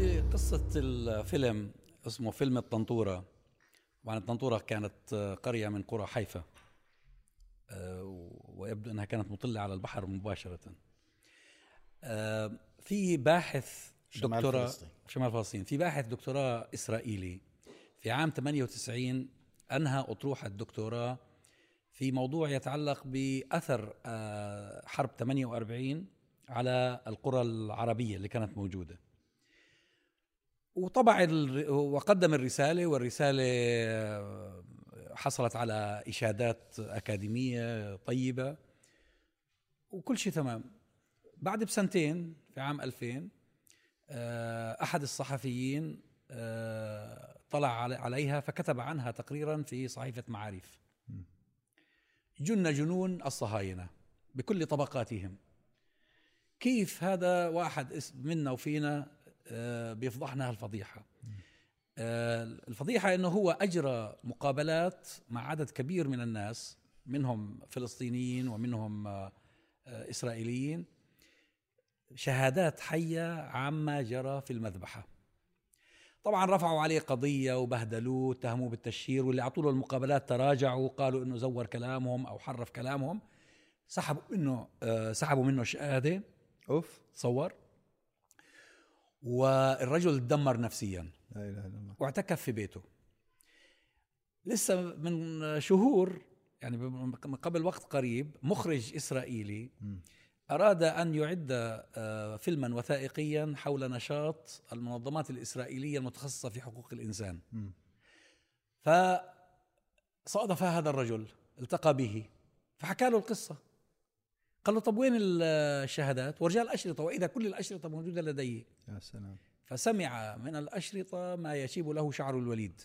بدي قصة الفيلم اسمه فيلم الطنطورة. طبعا الطنطورة كانت قرية من قرى حيفا آه، ويبدو أنها كانت مطلة على البحر مباشرة. آه، في باحث شمال دكتوراه فلسطين. شمال فلسطين. في باحث دكتوراه إسرائيلي. في عام 98 أنهى أطروحة الدكتوراه في موضوع يتعلق بأثر آه، حرب 48 على القرى العربية اللي كانت موجودة. وطبع وقدم الرسالة والرسالة آه، حصلت على إشادات أكاديمية طيبة وكل شيء تمام. بعد بسنتين في عام 2000 آه، أحد الصحفيين آه، طلع علي- عليها فكتب عنها تقريرا في صحيفة معارف. جن جنون الصهاينة بكل طبقاتهم. كيف هذا واحد منا وفينا بيفضحنا هالفضيحة آه، الفضيحة إنه هو أجرى مقابلات مع عدد كبير من الناس منهم فلسطينيين ومنهم آه، آه، إسرائيليين. شهادات حية عما جرى في المذبحة. طبعا رفعوا عليه قضية وبهدلوه اتهموه بالتشهير واللي اعطوا له المقابلات تراجعوا قالوا إنه زور كلامهم أو حرف كلامهم. سحبوا منه آه، سحبوا منه شهادة. أوف. تصور والرجل تدمر نفسيا. لا إله إلا الله. واعتكف في بيته. لسه من شهور يعني من قبل وقت قريب مخرج إسرائيلي أراد أن يعد آه، فيلما وثائقيا حول نشاط المنظمات الإسرائيلية المتخصصة في حقوق الإنسان. فصادف هذا الرجل التقى به فحكى له القصة. قال له طب وين الشهادات؟ ورجال الأشرطة. وإذا كل الأشرطة موجودة لديه. يا سلام. فسمع من الأشرطة ما يشيب له شعر الوليد.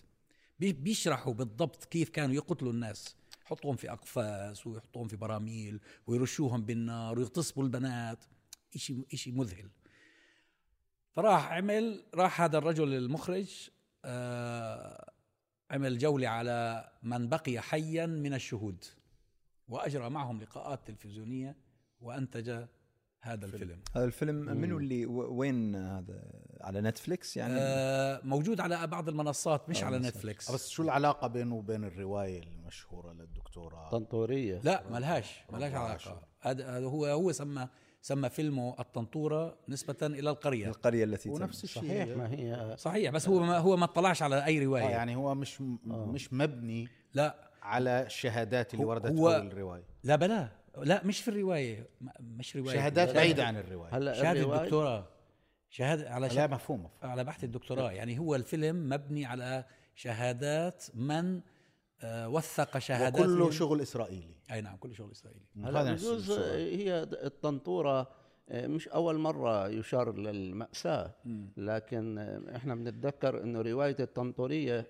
بي- بيشرحوا بالضبط كيف كانوا يقتلوا الناس. يحطوهم في أقفاص ويحطوهم في براميل ويرشوهم بالنار ويغتصبوا البنات. إشي, إشي مذهل. فراح عمل راح هذا الرجل المخرج آه عمل جولة على من بقي حيا من الشهود. وأجرى معهم لقاءات تلفزيونية. وأنتج هذا الفيلم. هذا الفيلم منو اللي وين هذا؟ على نتفليكس يعني؟ آه، موجود على بعض المنصات مش آه، على. نتفليكس. بس شو العلاقة بينه وبين الرواية المشهورة للدكتوراه طنطورية. لا ملهاش ملهاش علاقة. هذا هو هو سمى سمى فيلمه الطنطورة نسبة إلى القرية. القرية التي. ونفس الشيء. صحيح ما هي صحيح بس هو ما هو ما اطلعش على أي آه روايه يعني هو مش مش مبني لا. على الشهادات اللي هو- وردت هو- حول الرواية. لا بلا لا مش في الرواية. مش رواية. شهادات بعيدة عن الرواية. هلا شهادة الرواية- الدكتوراه. شهادة على لا شهادة مفهوم على بحث الدكتوراه. يعني هو الفيلم مبني على شهادات من آه، وثق شهادات وكله شغل إسرائيلي. أي نعم كل شغل إسرائيلي. هلا بجوز. هي الطنطورة آه، مش أول مرة يشار للمأساة. لكن آه، إحنا بنتذكر إنه رواية الطنطورية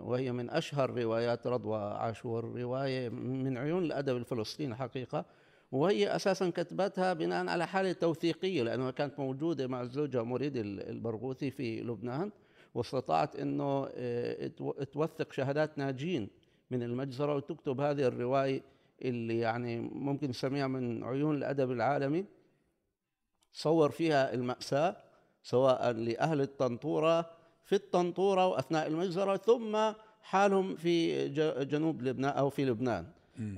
وهي من أشهر روايات رضوى عاشور رواية من عيون الأدب الفلسطيني حقيقه وهي أساسا كتبتها بناء على حالة توثيقية لأنها كانت موجودة مع زوجها مريد ال- البرغوثي في لبنان واستطاعت إنه آه، تو- توثق شهادات ناجين من المجزرة وتكتب هذه الرواية اللي يعني ممكن نسميها من عيون الأدب العالمي. صور فيها المأساة سواء لأهل الطنطورة في الطنطورة وأثناء المجزرة ثم حالهم في ج- جنوب لبنان أو في لبنان.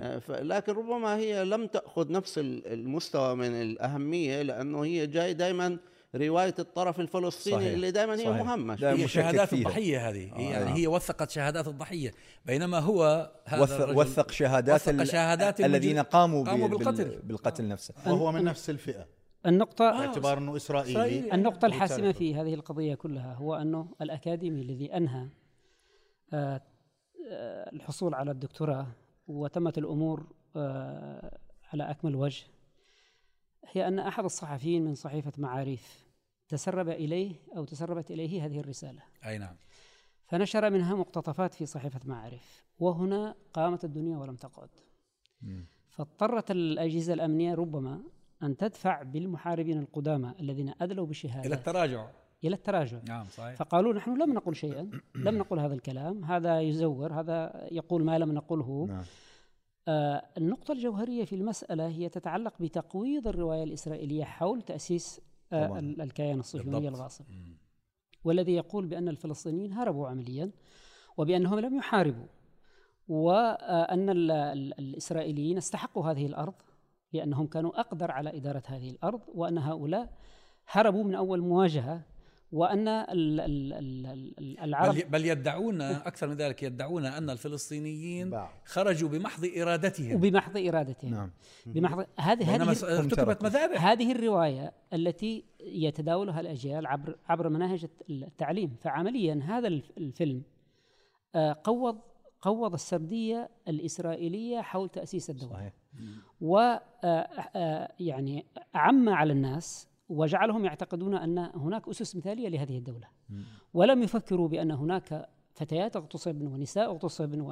آه، لكن ربما هي لم تأخذ نفس ال- المستوى من الأهمية لأنه هي جاي دائما رواية الطرف الفلسطيني صحيح، اللي دائما هي. مهمش هي شهادات فيها. الضحية هذه. هي آه. يعني هي وثقت شهادات الضحية. بينما هو هذا وثق, وثق شهادات وثق شهادات الذين قاموا, قاموا بال- بالقتل. بال- بالقتل نفسه. وهو من نفس الفئة. النقطة باعتبار أنه إسرائيلي. إسرائيلي. النقطة الحاسمة. في هذه القضية كلها هو أنه الأكاديمي الذي أنهى آه، آه، الحصول على الدكتوراه وتمت الأمور آه، على أكمل وجه هي أن أحد الصحفيين من صحيفة معاريف تسرب إليه أو تسربت إليه هذه الرسالة. أي نعم. فنشر منها مقتطفات في صحيفة معارف وهنا قامت الدنيا ولم تقعد. فاضطرت الأجهزة الأمنية ربما أن تدفع بالمحاربين القدامى الذين أدلوا إلى بشهادات التراجع. إلى التراجع. نعم صحيح. فقالوا نحن لم نقل شيئا لم نقل هذا الكلام. هذا يزور هذا يقول ما لم نقله. نعم. آه النقطة الجوهرية في المسألة هي تتعلق بتقويض الرواية الإسرائيلية حول تأسيس آه الكيان الصهيوني. الغاصب. والذي يقول بأن الفلسطينيين هربوا عمليا وبأنهم لم يحاربوا وأن ال- ال- الإسرائيليين استحقوا هذه الأرض. لأنهم كانوا أقدر على إدارة هذه الأرض وأن هؤلاء هربوا من أول مواجهة وأن ال- ال- ال- ال- العرب بل, بل يدعون أكثر من ذلك يدعون أن الفلسطينيين. خرجوا بمحض إرادتهم. وبمحض إرادتهم. نعم. بمحض هذه هذه ارتكبت مذابح. هذه الرواية التي يتداولها الأجيال عبر عبر مناهج الت- التعليم. فعمليا هذا الف- الفيلم آه، قوض قوض السردية الإسرائيلية حول تأسيس الدولة. صحيح. و آه، آه، يعني أعم على الناس وجعلهم يعتقدون أن هناك أسس مثالية لهذه الدولة. ولم يفكروا بأن هناك فتيات اغتصبن ونساء اغتصبن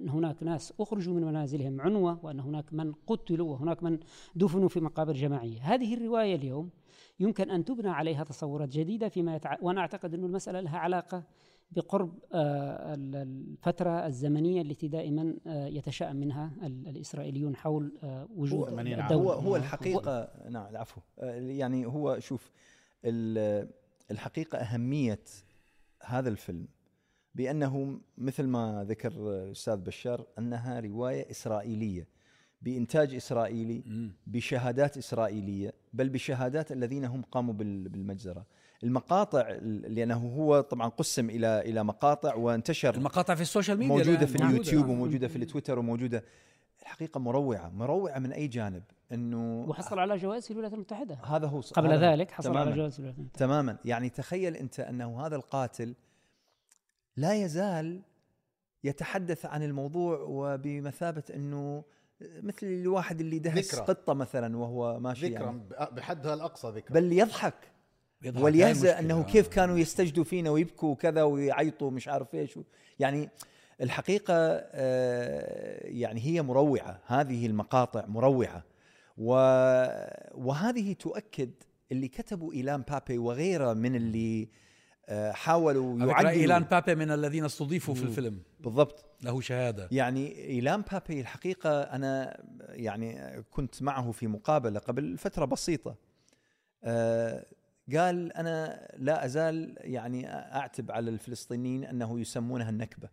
أن هناك ناس أخرجوا من منازلهم عنوة وأن هناك من قتلوا وهناك من دفنوا في مقابر جماعية. هذه الرواية اليوم يمكن أن تبنى عليها تصورات جديدة فيما يتع... وأنا أعتقد أن المسألة لها علاقة بقرب آه، ال- الفترة الزمنية التي دائما آه، يتشائم منها ال- الإسرائيليون حول آه، وجود هو- نعم. الدولة هو هو الحقيقة نعم العفو. يعني هو شوف ال- الحقيقة أهمية هذا الفيلم بأنه مثل ما ذكر الأستاذ بشار أنها رواية إسرائيلية. بإنتاج إسرائيلي بشهادات إسرائيلية بل بشهادات الذين هم قاموا بال- بالمجزرة. المقاطع لأنه هو طبعا قسم إلى إلى مقاطع وانتشر المقاطع في السوشيال ميديا موجودة في. اليوتيوب وموجودة في التويتر وموجودة. الحقيقة مروعة مروعة من أي جانب؟ إنه وحصل على جوائز في الولايات المتحدة. هذا هو قبل هذا. ذلك حصل على تماماً. جوائز في الولايات المتحدة. تماما. يعني تخيل أنت أنه هذا القاتل لا يزال يتحدث عن الموضوع وبمثابة أنه مثل الواحد اللي دهس ذكرى. قطة مثلا وهو ماشي ذكرى. يعني. ب- بحدها الأقصى ذكرى. بل يضحك. وليهزأ. أنه كيف كانوا يستجدوا فينا ويبكوا وكذا ويعيطوا مش عارف إيش. يعني الحقيقة آه، يعني هي مروعة. هذه المقاطع مروعة. و وهذه تؤكد اللي كتبوا إيلان بابي وغيره من اللي آه، حاولوا على فكرة يعدلوا. إيلان بابي من الذين استضيفوا في الفيلم. بالضبط. له شهادة. يعني إيلان بابي الحقيقة أنا يعني كنت معه في مقابلة قبل فترة بسيطة. آه، قال أنا لا أزال يعني أعتب على الفلسطينيين أنه يسمونها النكبة.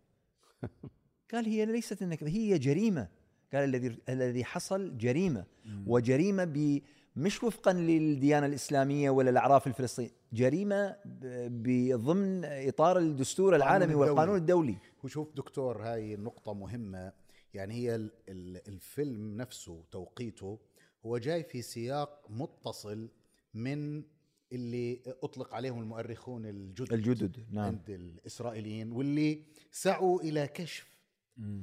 قال هي ليست النكبة هي جريمة. قال الذي الذي حصل جريمة. وجريمة ب مش وفقا للديانة الإسلامية ولا الأعراف الفلسطينية جريمة ب- ضمن إطار الدستور العالمي الدولي. والقانون الدولي. وشوف دكتور هاي النقطة مهمة. يعني هي ال- ال- الفيلم نفسه توقيته هو جاي في سياق متصل من اللي أطلق عليهم المؤرخون الجدد. الجدد نعم. عند الإسرائيليين واللي سعوا إلى كشف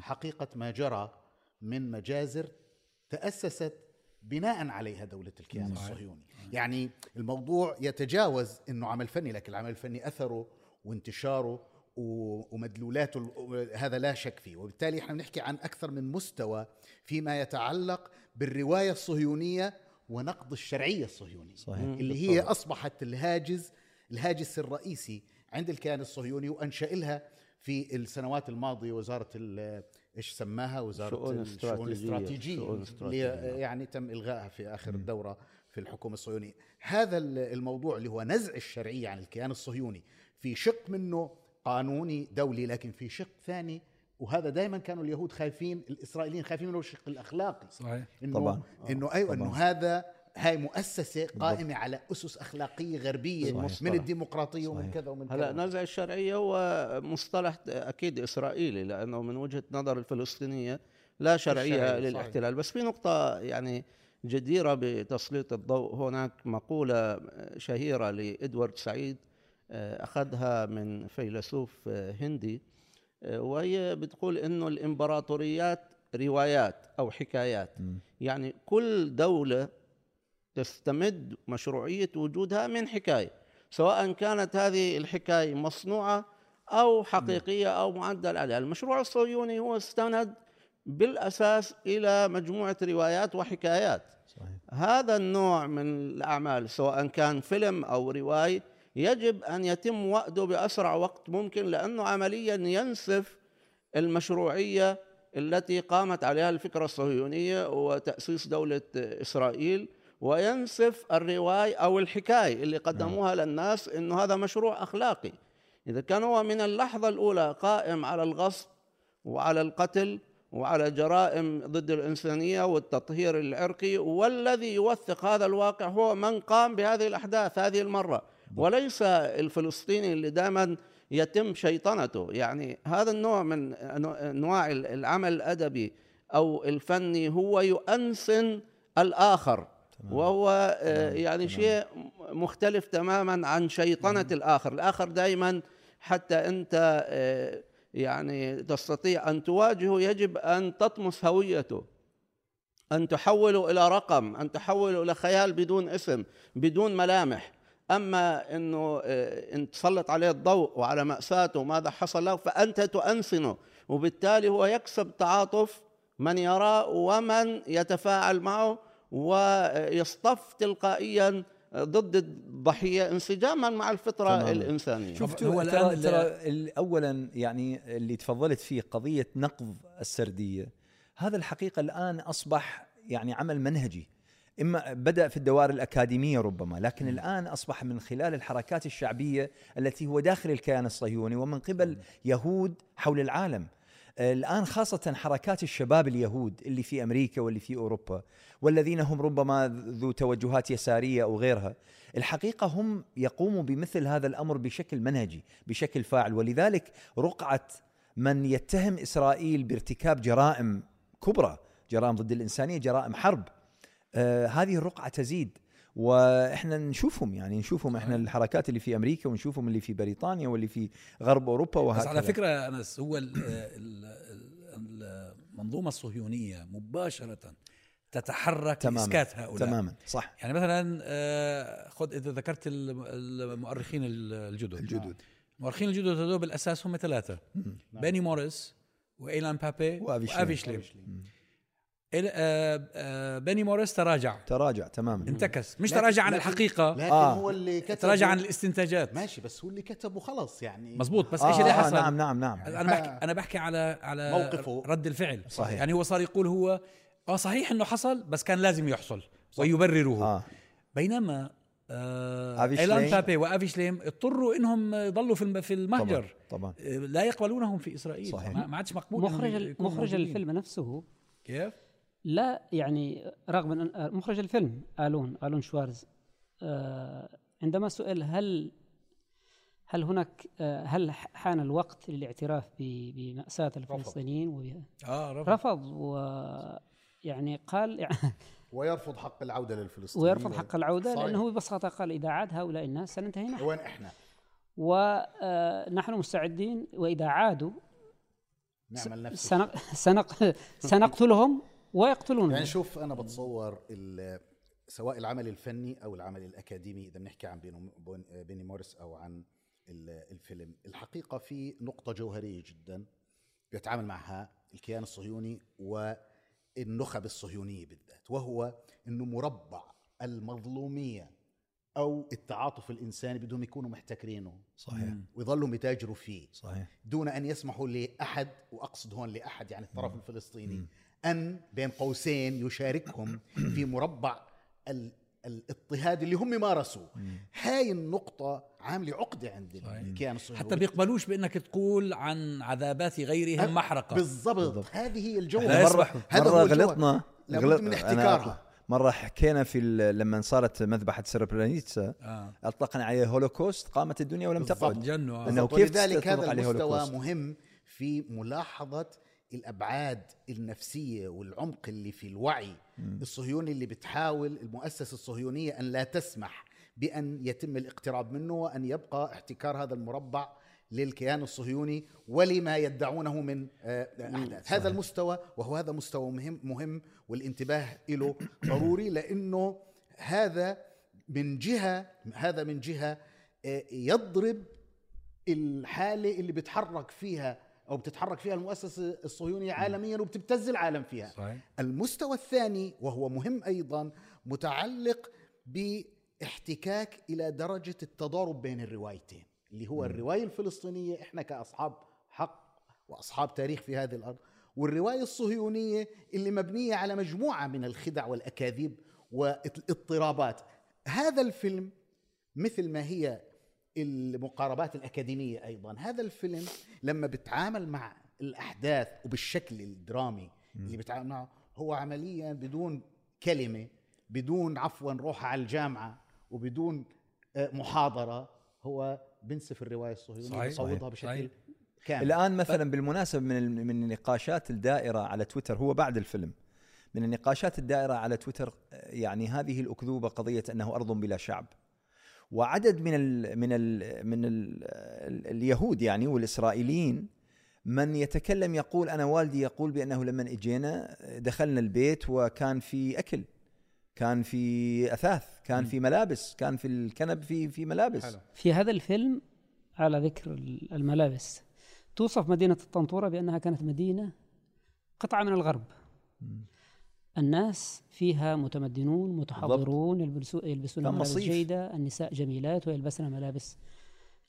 حقيقة ما جرى من مجازر تأسست بناء عليها دولة الكيان الصهيوني. يعني الموضوع يتجاوز أنه عمل فني لكن العمل الفني أثره وانتشاره ومدلولاته هذا لا شك فيه. وبالتالي إحنا بنحكي عن أكثر من مستوى فيما يتعلق بالرواية الصهيونية ونقد الشرعية الصهيونية صحيح. اللي هي أصبحت الهاجس الهاجس الرئيسي عند الكيان الصهيوني وأنشأ لها في السنوات الماضية وزارة ال- إيش سماها؟ وزارة شؤون الشؤون شؤون اللي. يعني تم إلغائها في آخر الدورة في الحكومة الصهيونية. هذا ال- الموضوع اللي هو نزع الشرعية عن الكيان الصهيوني في شق منه قانوني دولي لكن في شق ثاني. وهذا دائما كانوا اليهود خايفين الإسرائيليين خايفين منه الشق الأخلاقي. صحيح. إنه طبعاً. إنه أيوه إنه. هذا هاي مؤسسة قائمة على أسس أخلاقية غربية صحيح. من الديمقراطية ومن صحيح. كذا ومن هلا كذا. نزع الشرعية هو مصطلح أكيد إسرائيلي لأنه من وجهة نظر الفلسطينية لا شرعية الشرعية، للاحتلال. بس في نقطة يعني جديرة بتسليط الضوء. هناك مقولة شهيرة لإدوارد سعيد آه، أخذها من فيلسوف آه، هندي آه، وهي بتقول إنه الإمبراطوريات روايات أو حكايات. يعني كل دولة تستمد مشروعية وجودها من حكاية سواء كانت هذه الحكاية مصنوعة أو حقيقية أو معدل عليها. المشروع الصهيوني هو استند بالأساس إلى مجموعة روايات وحكايات. صحيح. هذا النوع من الأعمال سواء كان فيلم أو رواية يجب أن يتم وأده بأسرع وقت ممكن لأنه عمليا ينسف المشروعية التي قامت عليها الفكرة الصهيونية وتأسيس دولة إسرائيل. وينسف الرواية أو الحكاية اللي قدموها للناس إنه هذا مشروع أخلاقي. إذا كان هو من اللحظة الأولى قائم على الغصب وعلى القتل وعلى جرائم ضد الإنسانية والتطهير العرقي والذي يوثق هذا الواقع هو من قام بهذه الأحداث هذه المرة. وليس الفلسطيني اللي دائما يتم شيطنته. يعني هذا النوع من أنواع العمل الأدبي أو الفني هو يؤنسن الآخر. وهو آه، يعني شيء مختلف تماما عن شيطنة الآخر. الآخر دائما حتى أنت آه، يعني تستطيع أن تواجهه يجب أن تطمس هويته أن تحوله إلى رقم أن تحوله إلى خيال بدون اسم بدون ملامح. أما أنه آه، أن تسلط عليه الضوء وعلى مأساته وماذا حصل له فأنت تؤنسنه. وبالتالي هو يكسب تعاطف من يراه ومن يتفاعل معه ويصطف تلقائيا ضد الضحيه انسجاما مع الفطرة تمام. الإنسانية. شفتوا هو الآن ترى اولا يعني اللي تفضلت فيه قضية نقض السردية هذا الحقيقة الآن أصبح يعني عمل منهجي. إما بدأ في الدوائر الأكاديمية ربما لكن م. الآن أصبح من خلال الحركات الشعبية التي هو داخل الكيان الصهيوني ومن قبل يهود حول العالم. الآن خاصة حركات الشباب اليهود اللي في أمريكا واللي في أوروبا والذين هم ربما ذو توجهات يسارية أو غيرها الحقيقة هم يقوموا بمثل هذا الأمر بشكل منهجي بشكل فاعل. ولذلك رقعه من يتهم إسرائيل بارتكاب جرائم كبرى جرائم ضد الإنسانية جرائم حرب آه هذه الرقعة تزيد. وإحنا نشوفهم يعني نشوفهم إحنا الحركات اللي في أمريكا ونشوفهم اللي في بريطانيا واللي في غرب أوروبا وهكذا. بس على فكرة أنس هو المنظومة الصهيونية مباشرة تتحرك تماماً لإسكات هؤلاء. تماما صح. يعني مثلا آه، خذ إذا ذكرت المؤرخين الجدد. الجدد. المؤرخين الجدد هذول بالأساس هم ثلاثة. بيني موريس وإيلان بابي وافي شليم. آه، آه، بيني موريس تراجع. تراجع تماما. انتكس. مش تراجع عن الحقيقة. لكن آه. هو اللي كتب تراجع عن الاستنتاجات. ماشي بس هو اللي كتبه خلص يعني. مزبوط بس آه إيش اللي حصل؟ آه نعم نعم نعم. أنا بحكي أنا بحكي على على موقفه. رد الفعل. صحيح. يعني هو صار يقول هو آه صحيح إنه حصل بس كان لازم يحصل. ويبرره. آه. بينما آه إيلان بابي وافي شليم اضطروا إنهم يضلوا في في المهجر. طبعا, طبعا. آه، لا يقبلونهم في إسرائيل. صحيح. ما عادش مقبول مخرج مخرج الفيلم نفسه. كيف؟ لا يعني رغم أن مخرج الفيلم آلون آلون شوارز. آه عندما سئل هل هل هناك آه هل حان الوقت للاعتراف بمأساة الفلسطينيين آه رفض, رفض ويعني قال يعني ويرفض حق العودة للفلسطينيين. ويرفض حق العودة صحيح. لأنه ببساطة قال إذا عاد هؤلاء الناس سننتهي نحن. وين إحنا؟ ونحن مستعدين وإذا عادوا نعمل نفس سنق... سنق... سنقتلهم. ويقتلون يعني شوف أنا بتصور سواء العمل الفني أو العمل الأكاديمي إذا بنحكي عن بيني موريس أو عن الفيلم الحقيقة في نقطة جوهرية جدا بيتعامل معها الكيان الصهيوني والنخب الصهيونية بالذات وهو إنه مربع المظلومية أو التعاطف الإنساني بدهم يكونوا محتكرينه صحيح. ويظلوا يتاجروا فيه. صحيح. دون أن يسمحوا لأحد وأقصد هون لأحد يعني الطرف مم. الفلسطيني مم. أن بين قوسين يشاركهم في مربع الاضطهاد اللي هم مارسوه هاي النقطة عاملة عقدة عند الكيان الصهيوني حتى بيقبلوش بأنك تقول عن عذابات غيرهم محرقة. بالضبط. هذه هي الجوهر مرة, هذا مرة غلطنا. لابد من احتكارها. مرة حكينا في لما صارت مذبحة سربرانيتسا آه. أطلقنا عليه هولوكوست قامت الدنيا ولم تقعد. جنوا. أنه كيف ولذلك هذا المستوى مهم في ملاحظة الأبعاد النفسية والعمق اللي في الوعي م. الصهيوني اللي بتحاول المؤسسة الصهيونية أن لا تسمح بأن يتم الاقتراب منه وأن يبقى احتكار هذا المربع للكيان الصهيوني ولما يدعونه من آه، أحداث. هذا المستوى وهو هذا مستوى مهم مهم والانتباه له ضروري لأنه هذا من جهة هذا من جهة آه، يضرب الحالة اللي بتحرك فيها أو بتتحرك فيها المؤسسة الصهيونية عالميا وبتبتز العالم فيها. صحيح. المستوى الثاني وهو مهم أيضا متعلق باحتكاك إلى درجة التضارب بين الروايتين اللي هو الرواية الفلسطينية إحنا كأصحاب حق وأصحاب تاريخ في هذه الأرض والرواية الصهيونية اللي مبنية على مجموعة من الخدع والأكاذيب والاضطرابات. هذا الفيلم مثل ما هي المقاربات الأكاديمية أيضا هذا الفيلم لما بتعامل مع الأحداث وبالشكل الدرامي اللي بتعامل معه هو عمليا بدون كلمة بدون عفوا روح على الجامعة وبدون آه، محاضرة هو بنسف الرواية الصهيونية صحيح. بصوتها صحيح. بشكل صحيح. كامل الآن مثلا بالمناسبة من ال- من النقاشات الدائرة على تويتر هو بعد الفيلم من النقاشات الدائرة على تويتر آه، يعني هذه الأكذوبة قضية أنه أرض بلا شعب وعدد من ال من ال من ال اليهود يعني والإسرائيليين من يتكلم يقول أنا والدي يقول بأنه لما إجينا دخلنا البيت وكان في أكل كان في أثاث كان في ملابس كان في الكنب في في ملابس. حلو. في هذا الفيلم على ذكر الملابس. توصف مدينة الطنطورة بأنها كانت مدينة قطعة من الغرب. الناس فيها متمدنون متحضرون يلبسو- يلبسون ملابس مصيف. جيدة النساء جميلات ويلبسن ملابس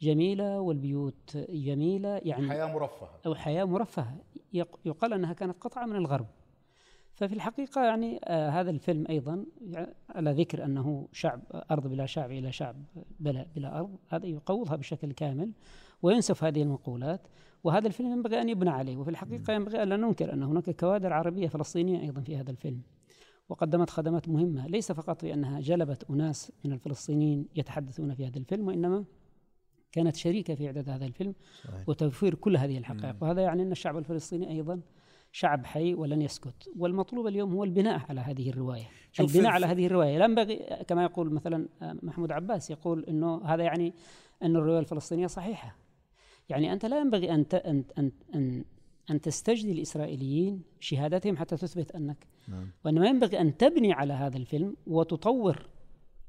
جميلة والبيوت جميلة يعني حياة مرفهة. أو حياة مرفهة. يق- يقال أنها كانت قطعة من الغرب. ففي الحقيقة يعني آه هذا الفيلم أيضا يعني على ذكر أنه شعب أرض بلا شعب إلى شعب بلا, بلا أرض. هذا يقوضها بشكل كامل وينسف هذه المقولات. وهذا الفيلم ينبغي أن يبنى عليه وفي الحقيقة ينبغي أن لا ننكر أن هناك كوادر عربية فلسطينية أيضا في هذا الفيلم وقدمت خدمات مهمة ليس فقط بأنها جلبت أناس من الفلسطينيين يتحدثون في هذا الفيلم وإنما كانت شريكة في إعداد هذا الفيلم صحيح. وتوفير كل هذه الحقائق. وهذا يعني أن الشعب الفلسطيني أيضا شعب حي ولن يسكت. والمطلوب اليوم هو البناء على هذه الرواية. البناء على هذه الرواية. لا ينبغي كما يقول مثلا آه، محمود عباس يقول أنه هذا يعني أن الرواية الفلسطينية صحيحة. يعني أنت لا ينبغي أن أن أن أن, أن تستجدي الإسرائيليين شهادتهم حتى تثبت أنك. نعم. وإنما ينبغي أن تبني على هذا الفيلم وتطور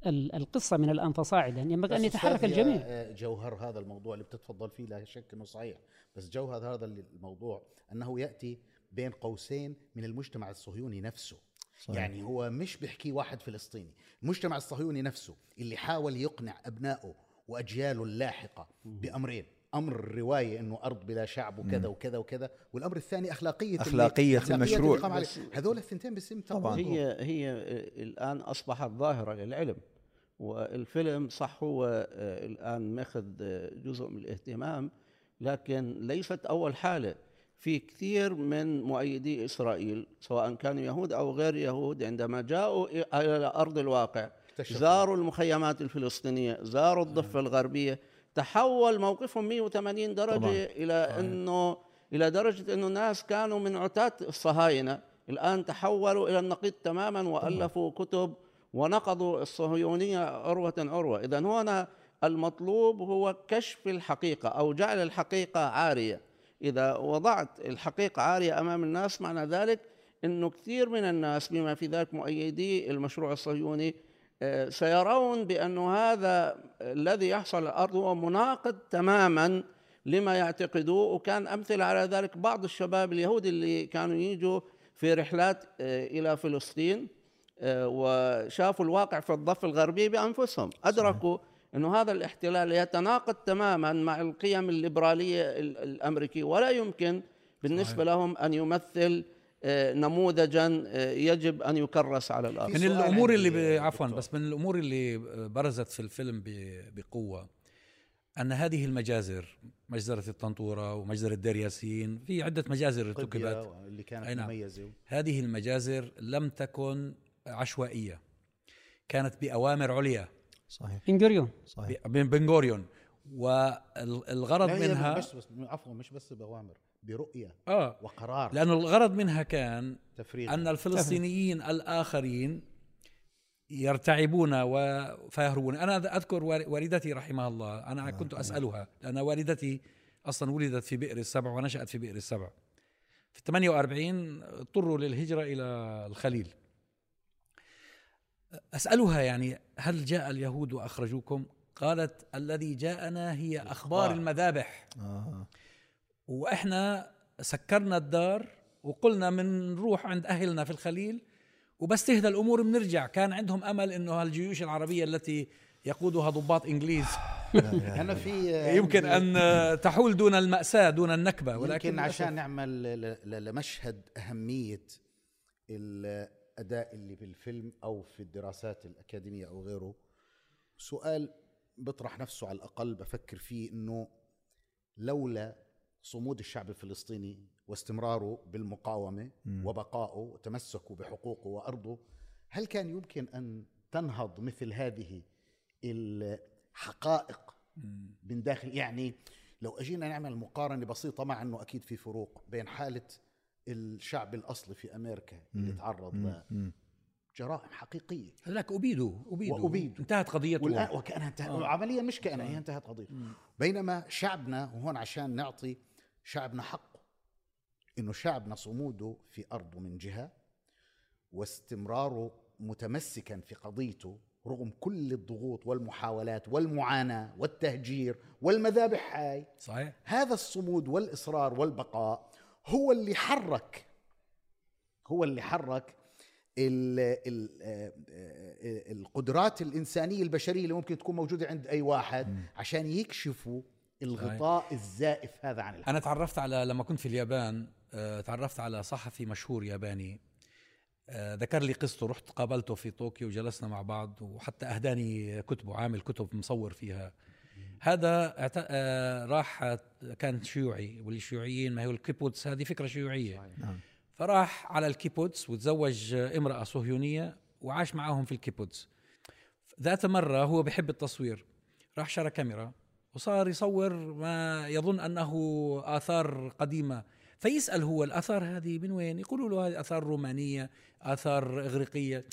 ال- القصة من الآن فصاعدا ينبغي أن يتحرك الجميع. جوهر هذا الموضوع اللي بتتفضل فيه لا شك إنه صحيح. بس جوهر هذا الموضوع أنه يأتي بين قوسين من المجتمع الصهيوني نفسه. صحيح. يعني هو مش بيحكي واحد فلسطيني. المجتمع الصهيوني نفسه اللي حاول يقنع أبنائه وأجياله اللاحقة بأمرين. أمر الروايه إنه أرض بلا شعب وكذا وكذا وكذا والأمر الثاني أخلاقية اللي- أخلاقية المشروع. هذول الثنتين بسم طبعاً. هي هي الآن أصبحت ظاهرة للعلم والفيلم صح هو آه، الآن ماخذ آه، جزء من الاهتمام لكن ليست أول حالة في كثير من مؤيدي إسرائيل سواء كانوا يهود أو غير يهود عندما جاءوا إلى أرض الواقع. زاروا المخيمات الفلسطينية زاروا الضفة الغربية تحول موقفهم 180 درجة طبعاً. إلى انه إلى درجة إنه الناس كانوا من عتاة الصهاينة. الآن تحولوا إلى النقيض تماما وألفوا كتب ونقضوا الصهيونية عروة عروة. اذا هنا المطلوب هو كشف الحقيقة أو جعل الحقيقة عارية. إذا وضعت الحقيقة عارية أمام الناس معنى ذلك إنه كثير من الناس بما في ذلك مؤيدي المشروع الصهيوني سيرون بأن هذا الذي يحصل على الأرض هو مناقض تماما لما يعتقدوه وكان أمثلة على ذلك بعض الشباب اليهود اللي كانوا يجوا في رحلات آه، إلى فلسطين آه، وشافوا الواقع في الضفة الغربية بأنفسهم. أدركوا أنه هذا الاحتلال يتناقض تماما مع القيم الليبرالية ال- الأمريكية ولا يمكن بالنسبة لهم أن يمثل آه، نموذجا آه، يجب أن يكرس على الأرض. في من الأمور اللي ب... عفوا دكتور. بس من الأمور اللي برزت في الفيلم ب... بقوة أن هذه المجازر مجزرة الطنطورة ومجزرة دير ياسين في عدة مجازر ارتكبت. اللي كانت أي نعم. مميزة. هذه المجازر لم تكن عشوائية كانت بأوامر عليا. صحيح. بن صحيح. من بن غوريون. والغرض منها بس بس عفوا مش بس بأوامر برؤية آه وقرار. لأنه الغرض منها كان تفريغ أن الفلسطينيين الآخرين يرتعبون و- فيهربون. أنا أذكر وال- والدتي رحمها الله. أنا كنت أسألها لأن والدتي أصلا ولدت في بئر السبع ونشأت في بئر السبع. في 48 اضطروا للهجرة إلى الخليل. أسألها يعني هل جاء اليهود وأخرجوكم؟ قالت الذي جاءنا هي أخبار الأخبار. المذابح آه. وإحنا سكرنا الدار وقلنا من نروح عند أهلنا في الخليل وبس تهدى الأمور بنرجع كان عندهم أمل إنه الجيوش العربية التي يقودها ضباط إنجليز أنا في يمكن أن تحول دون المأساة دون النكبة ولكن يمكن عشان نعمل لمشهد أهمية الأداء اللي بالفيلم أو في الدراسات الأكاديمية أو غيره سؤال بطرح نفسه على الأقل بفكر فيه إنه لولا صمود الشعب الفلسطيني واستمراره بالمقاومة وبقائه وتمسكه بحقوقه وأرضه هل كان يمكن أن تنهض مثل هذه الحقائق من داخل؟ يعني لو أجينا نعمل مقارنة بسيطة مع إنه أكيد في فروق بين حالة الشعب الأصلي في أمريكا اللي تعرض لجرائم حقيقية. هذاك ابيدوا ابيدوا وأبيدوا. انتهت قضيته. والآن وكأنها انتهت. آه. عمليا مش كأنها هي انتهت قضيته. بينما شعبنا وهون عشان نعطي شعبنا حقه إنه شعبنا صموده في أرضه من جهة واستمراره متمسكا في قضيته رغم كل الضغوط والمحاولات والمعاناة والتهجير والمذابح هاي. صحيح. هذا الصمود والإصرار والبقاء هو اللي حرك هو اللي حرك آه، آه، القدرات الإنسانية البشرية اللي ممكن تكون موجودة عند أي واحد عشان يكشفوا الغطاء الزائف هذا عن الحق. أنا تعرفت على لما كنت في اليابان آه، تعرفت على صحفي مشهور ياباني. آه، ذكر لي قصته رحت قابلته في طوكيو وجلسنا مع بعض وحتى أهداني كتبه عامل كتب مصور فيها. هذا آه، راح كان شيوعي والشيوعيين ما هو الكيبوتس هذه فكرة شيوعية. نعم. فراح على الكيبوتس وتزوج امرأة صهيونية وعاش معاهم في الكيبوتس ذات مرة هو بحب التصوير راح شرى كاميرا وصار يصور ما يظن أنه آثار قديمة فيسأل هو الآثار هذه من وين؟ يقولوا له هذه آثار رومانية، آثار إغريقية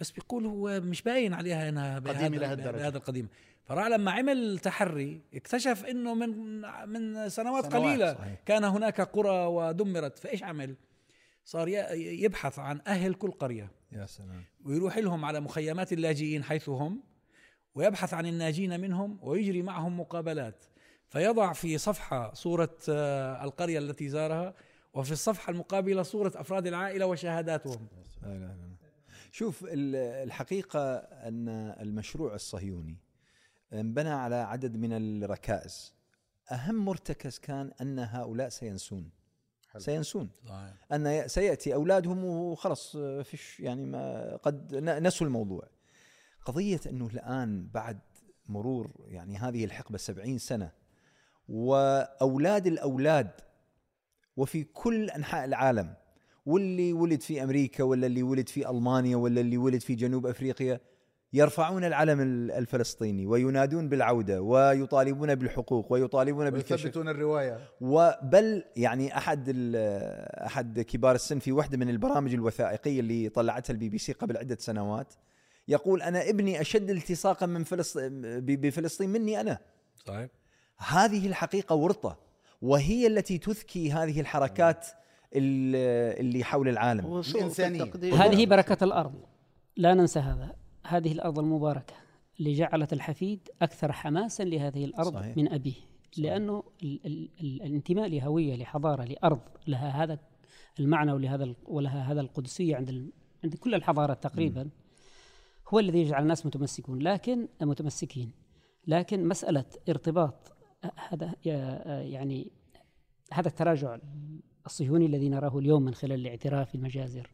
بس بيقول هو مش باين عليها إنها قديمة بهذا- لهالدرجة. بهذا القديم فراح لما عمل تحري اكتشف إنه من من سنوات, سنوات، قليلة صحيح. كان هناك قرى ودمرت فإيش عمل؟ صار يبحث عن أهل كل قرية. يا سلام. ويروح لهم على مخيمات اللاجئين حيث هم ويبحث عن الناجين منهم ويجري معهم مقابلات. فيضع في صفحة صورة آه، القرية التي زارها وفي الصفحة المقابلة صورة أفراد العائلة وشهاداتهم. شوف ال- الحقيقة أن المشروع الصهيوني انبنى على عدد من الركائز. أهم مرتكز كان أن هؤلاء سينسون. سينسون. أن سيأتي أولادهم وخلص فيش يعني ما قد نسوا الموضوع. قضية أنه الآن بعد مرور يعني هذه الحقبة سبعين سنة وأولاد الأولاد وفي كل أنحاء العالم واللي ولد في أمريكا ولا اللي ولد في ألمانيا ولا اللي ولد في جنوب أفريقيا يرفعون العلم ال- الفلسطيني وينادون بالعودة ويطالبون بالحقوق ويطالبون بالكشف. ويثبتون الرواية. وبل يعني أحد ال- أحد كبار السن في واحدة من البرامج الوثائقية اللي طلعتها البي بي سي قبل عدة سنوات يقول أنا ابني أشد التصاقا من فلسطين بفلسطين مني أنا. صحيح. هذه الحقيقة ورطة وهي التي تذكي هذه الحركات ال- اللي حول العالم. التقدير. هذه بركة الأرض. لا ننسى هذا. هذه الأرض المباركة اللي جعلت الحفيد أكثر حماسا لهذه الأرض صحيح. من أبيه لأنه ال ال ال الانتماء لهوية لحضارة لأرض لها هذا المعنى ولهذا ولها هذا القدسية عند عند كل الحضارات تقريبا. هو الذي يجعل الناس متمسكون لكن متمسكين. لكن مسألة ارتباط هذا يعني هذا التراجع الصهيوني الذي نراه اليوم من خلال الاعتراف المجازر.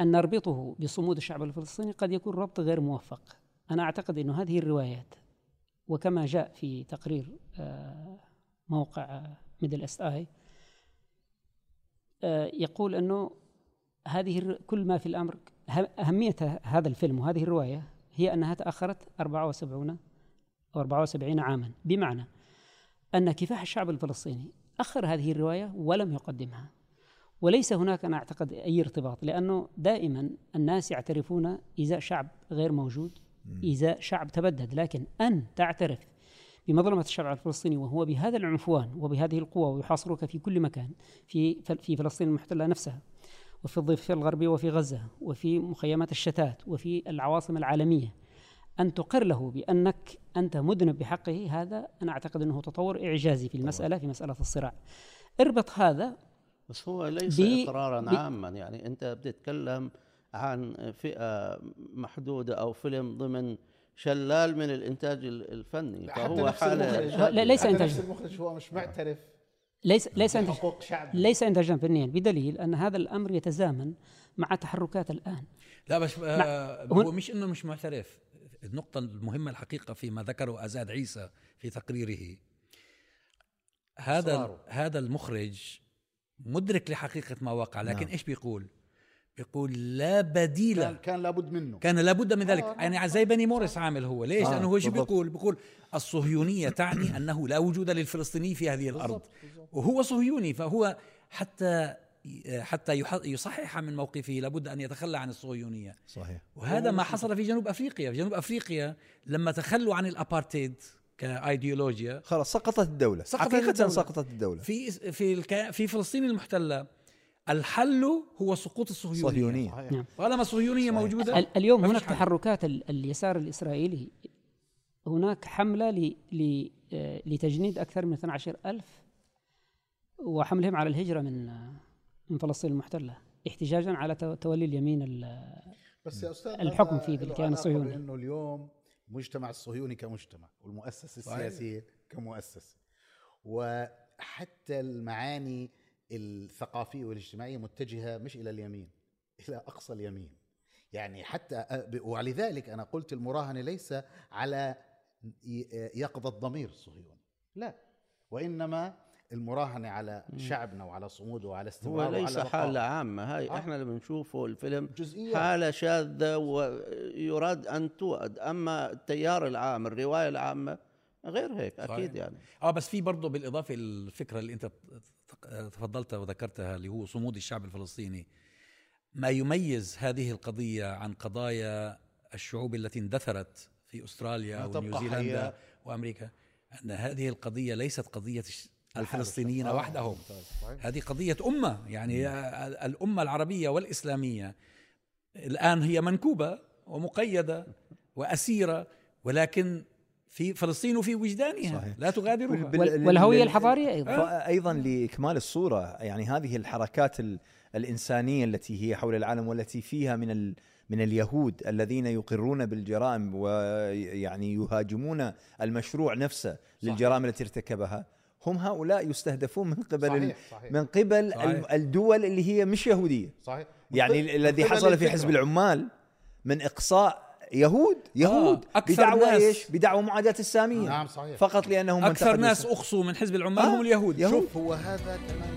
أن نربطه بصمود الشعب الفلسطيني قد يكون ربط غير موفق. أنا أعتقد أن هذه الروايات وكما جاء في تقرير آه، موقع ميدل إيست آي يقول أنه هذه كل ما في الأمر أهمية هذا الفيلم وهذه الرواية هي أنها تأخرت 74 أو 74 عاما. بمعنى أن كفاح الشعب الفلسطيني أخر هذه الرواية ولم يقدمها. وليس هناك أنا أعتقد أي ارتباط لأنه دائما الناس يعترفون إزاء شعب غير موجود إزاء شعب تبدد. لكن أن تعترف بمظلمة الشعب الفلسطيني وهو بهذا العنفوان وبهذه القوة ويحاصرك في كل مكان في في فلسطين المحتلة نفسها وفي الضفة الغربية وفي غزة وفي مخيمات الشتات وفي العواصم العالمية أن تقر له بأنك أنت مذنب بحقه هذا أنا أعتقد أنه تطور إعجازي في المسألة في مسألة الصراع. اربط هذا بس هو ليس بي- إقرارا بي- عاما. يعني أنت بتتكلم عن فئة محدودة أو فيلم ضمن شلال من الإنتاج ال- الفني. فهو حالة لا- ليس. نفس المخرج هو مش معترف ليس ليس إنتاج. بحقوق شعب ليس إنتاجا فنيا بدليل أن هذا الأمر يتزامن مع تحركات الآن. لا بس آه هون- هو مش إنه مش معترف. النقطة المهمة الحقيقة فيما ذكره أزاد عيسى في تقريره هذا إصراره. هذا المخرج مدرك لحقيقة ما وقع لكن نعم. إيش بيقول؟ بيقول لا بديل. كان, كان لابد منه. كان لابد من ذلك. آه، يعني زي بني موريس عامل هو. ليش؟ آه، لأنه هو شو. بيقول؟ بيقول الصهيونية تعني أنه لا وجود للفلسطيني في هذه الأرض. بالضبط، بالضبط. وهو صهيوني فهو حتى حتى يح- يصحح من موقفه لابد أن يتخلى عن الصهيونية. صحيح. وهذا ما حصل في جنوب أفريقيا. في جنوب أفريقيا لما تخلوا عن الأبارتيد كايديولوجيا خلاص سقطت الدولة سقطت حقيقة الدولة. سقطت الدولة في في الك... في فلسطين المحتلة الحل هو سقوط الصهيونية صهيونية صحيح. نعم. طالما الصهيونية موجودة ال- اليوم هناك حل. تحركات ال- اليسار الإسرائيلي هناك حملة ل- ل- آه، لتجنيد أكثر من 12 ألف وحملهم على الهجرة من من فلسطين المحتلة احتجاجا على تو- تولي اليمين ال- بس يا أستاذ الحكم بالكيان علاقة الصهيوني. بانه اليوم المجتمع الصهيوني كمجتمع والمؤسسه صحيح. السياسيه كمؤسسه وحتى المعاني الثقافية والاجتماعية متجهة مش إلى اليمين إلى أقصى اليمين. يعني حتى ولذلك أنا قلت المراهنة ليس على يقظة ضمير الصهيوني لا. وإنما المراهنة على شعبنا وعلى صموده وعلى هو استمراره وعلى ليس بقائه. حالة عامة هاي آه. إحنا اللي بنشوفه الفيلم جزئية حالة شاذة ويراد أن تؤد أما التيار العام الرواية العامة غير هيك أكيد صحيح. يعني آه بس في برضه بالإضافة الفكرة اللي أنت تفضلتها وذكرتها اللي هو صمود الشعب الفلسطيني ما يميز هذه القضية عن قضايا الشعوب التي اندثرت في أستراليا ونيوزيلندا. وأمريكا أن هذه القضية ليست قضية الفلسطينيين آه، وحدهم. ممتاز، صحيح. هذه قضية أمة يعني الأمة العربية والإسلامية الآن هي منكوبة ومقيدة وأسيرة ولكن في فلسطين وفي وجدانها صحيح. لا تغادرها والهوية الحضارية أيضا. أيضا لإكمال الصورة يعني هذه الحركات ال- الإنسانية التي هي حول العالم والتي فيها من ال من اليهود الذين يقرون بالجرائم ويعني يهاجمون المشروع نفسه للجرائم التي ارتكبها. هم هؤلاء يستهدفون من قبل صحيح صحيح. من قبل صحيح. ال- الدول اللي هي مش يهودية. صحيح. يعني الذي حصل في. حزب العمال من إقصاء يهود يهود أكثر بدعوى ناس- إيش؟ بدعوى معاداة السامية. نعم صحيح. فقط لأنهم أكثر منتقدوا ناس اخصوا من حزب العمال آه، هم اليهود. يهود. شوف. هو هذا كمان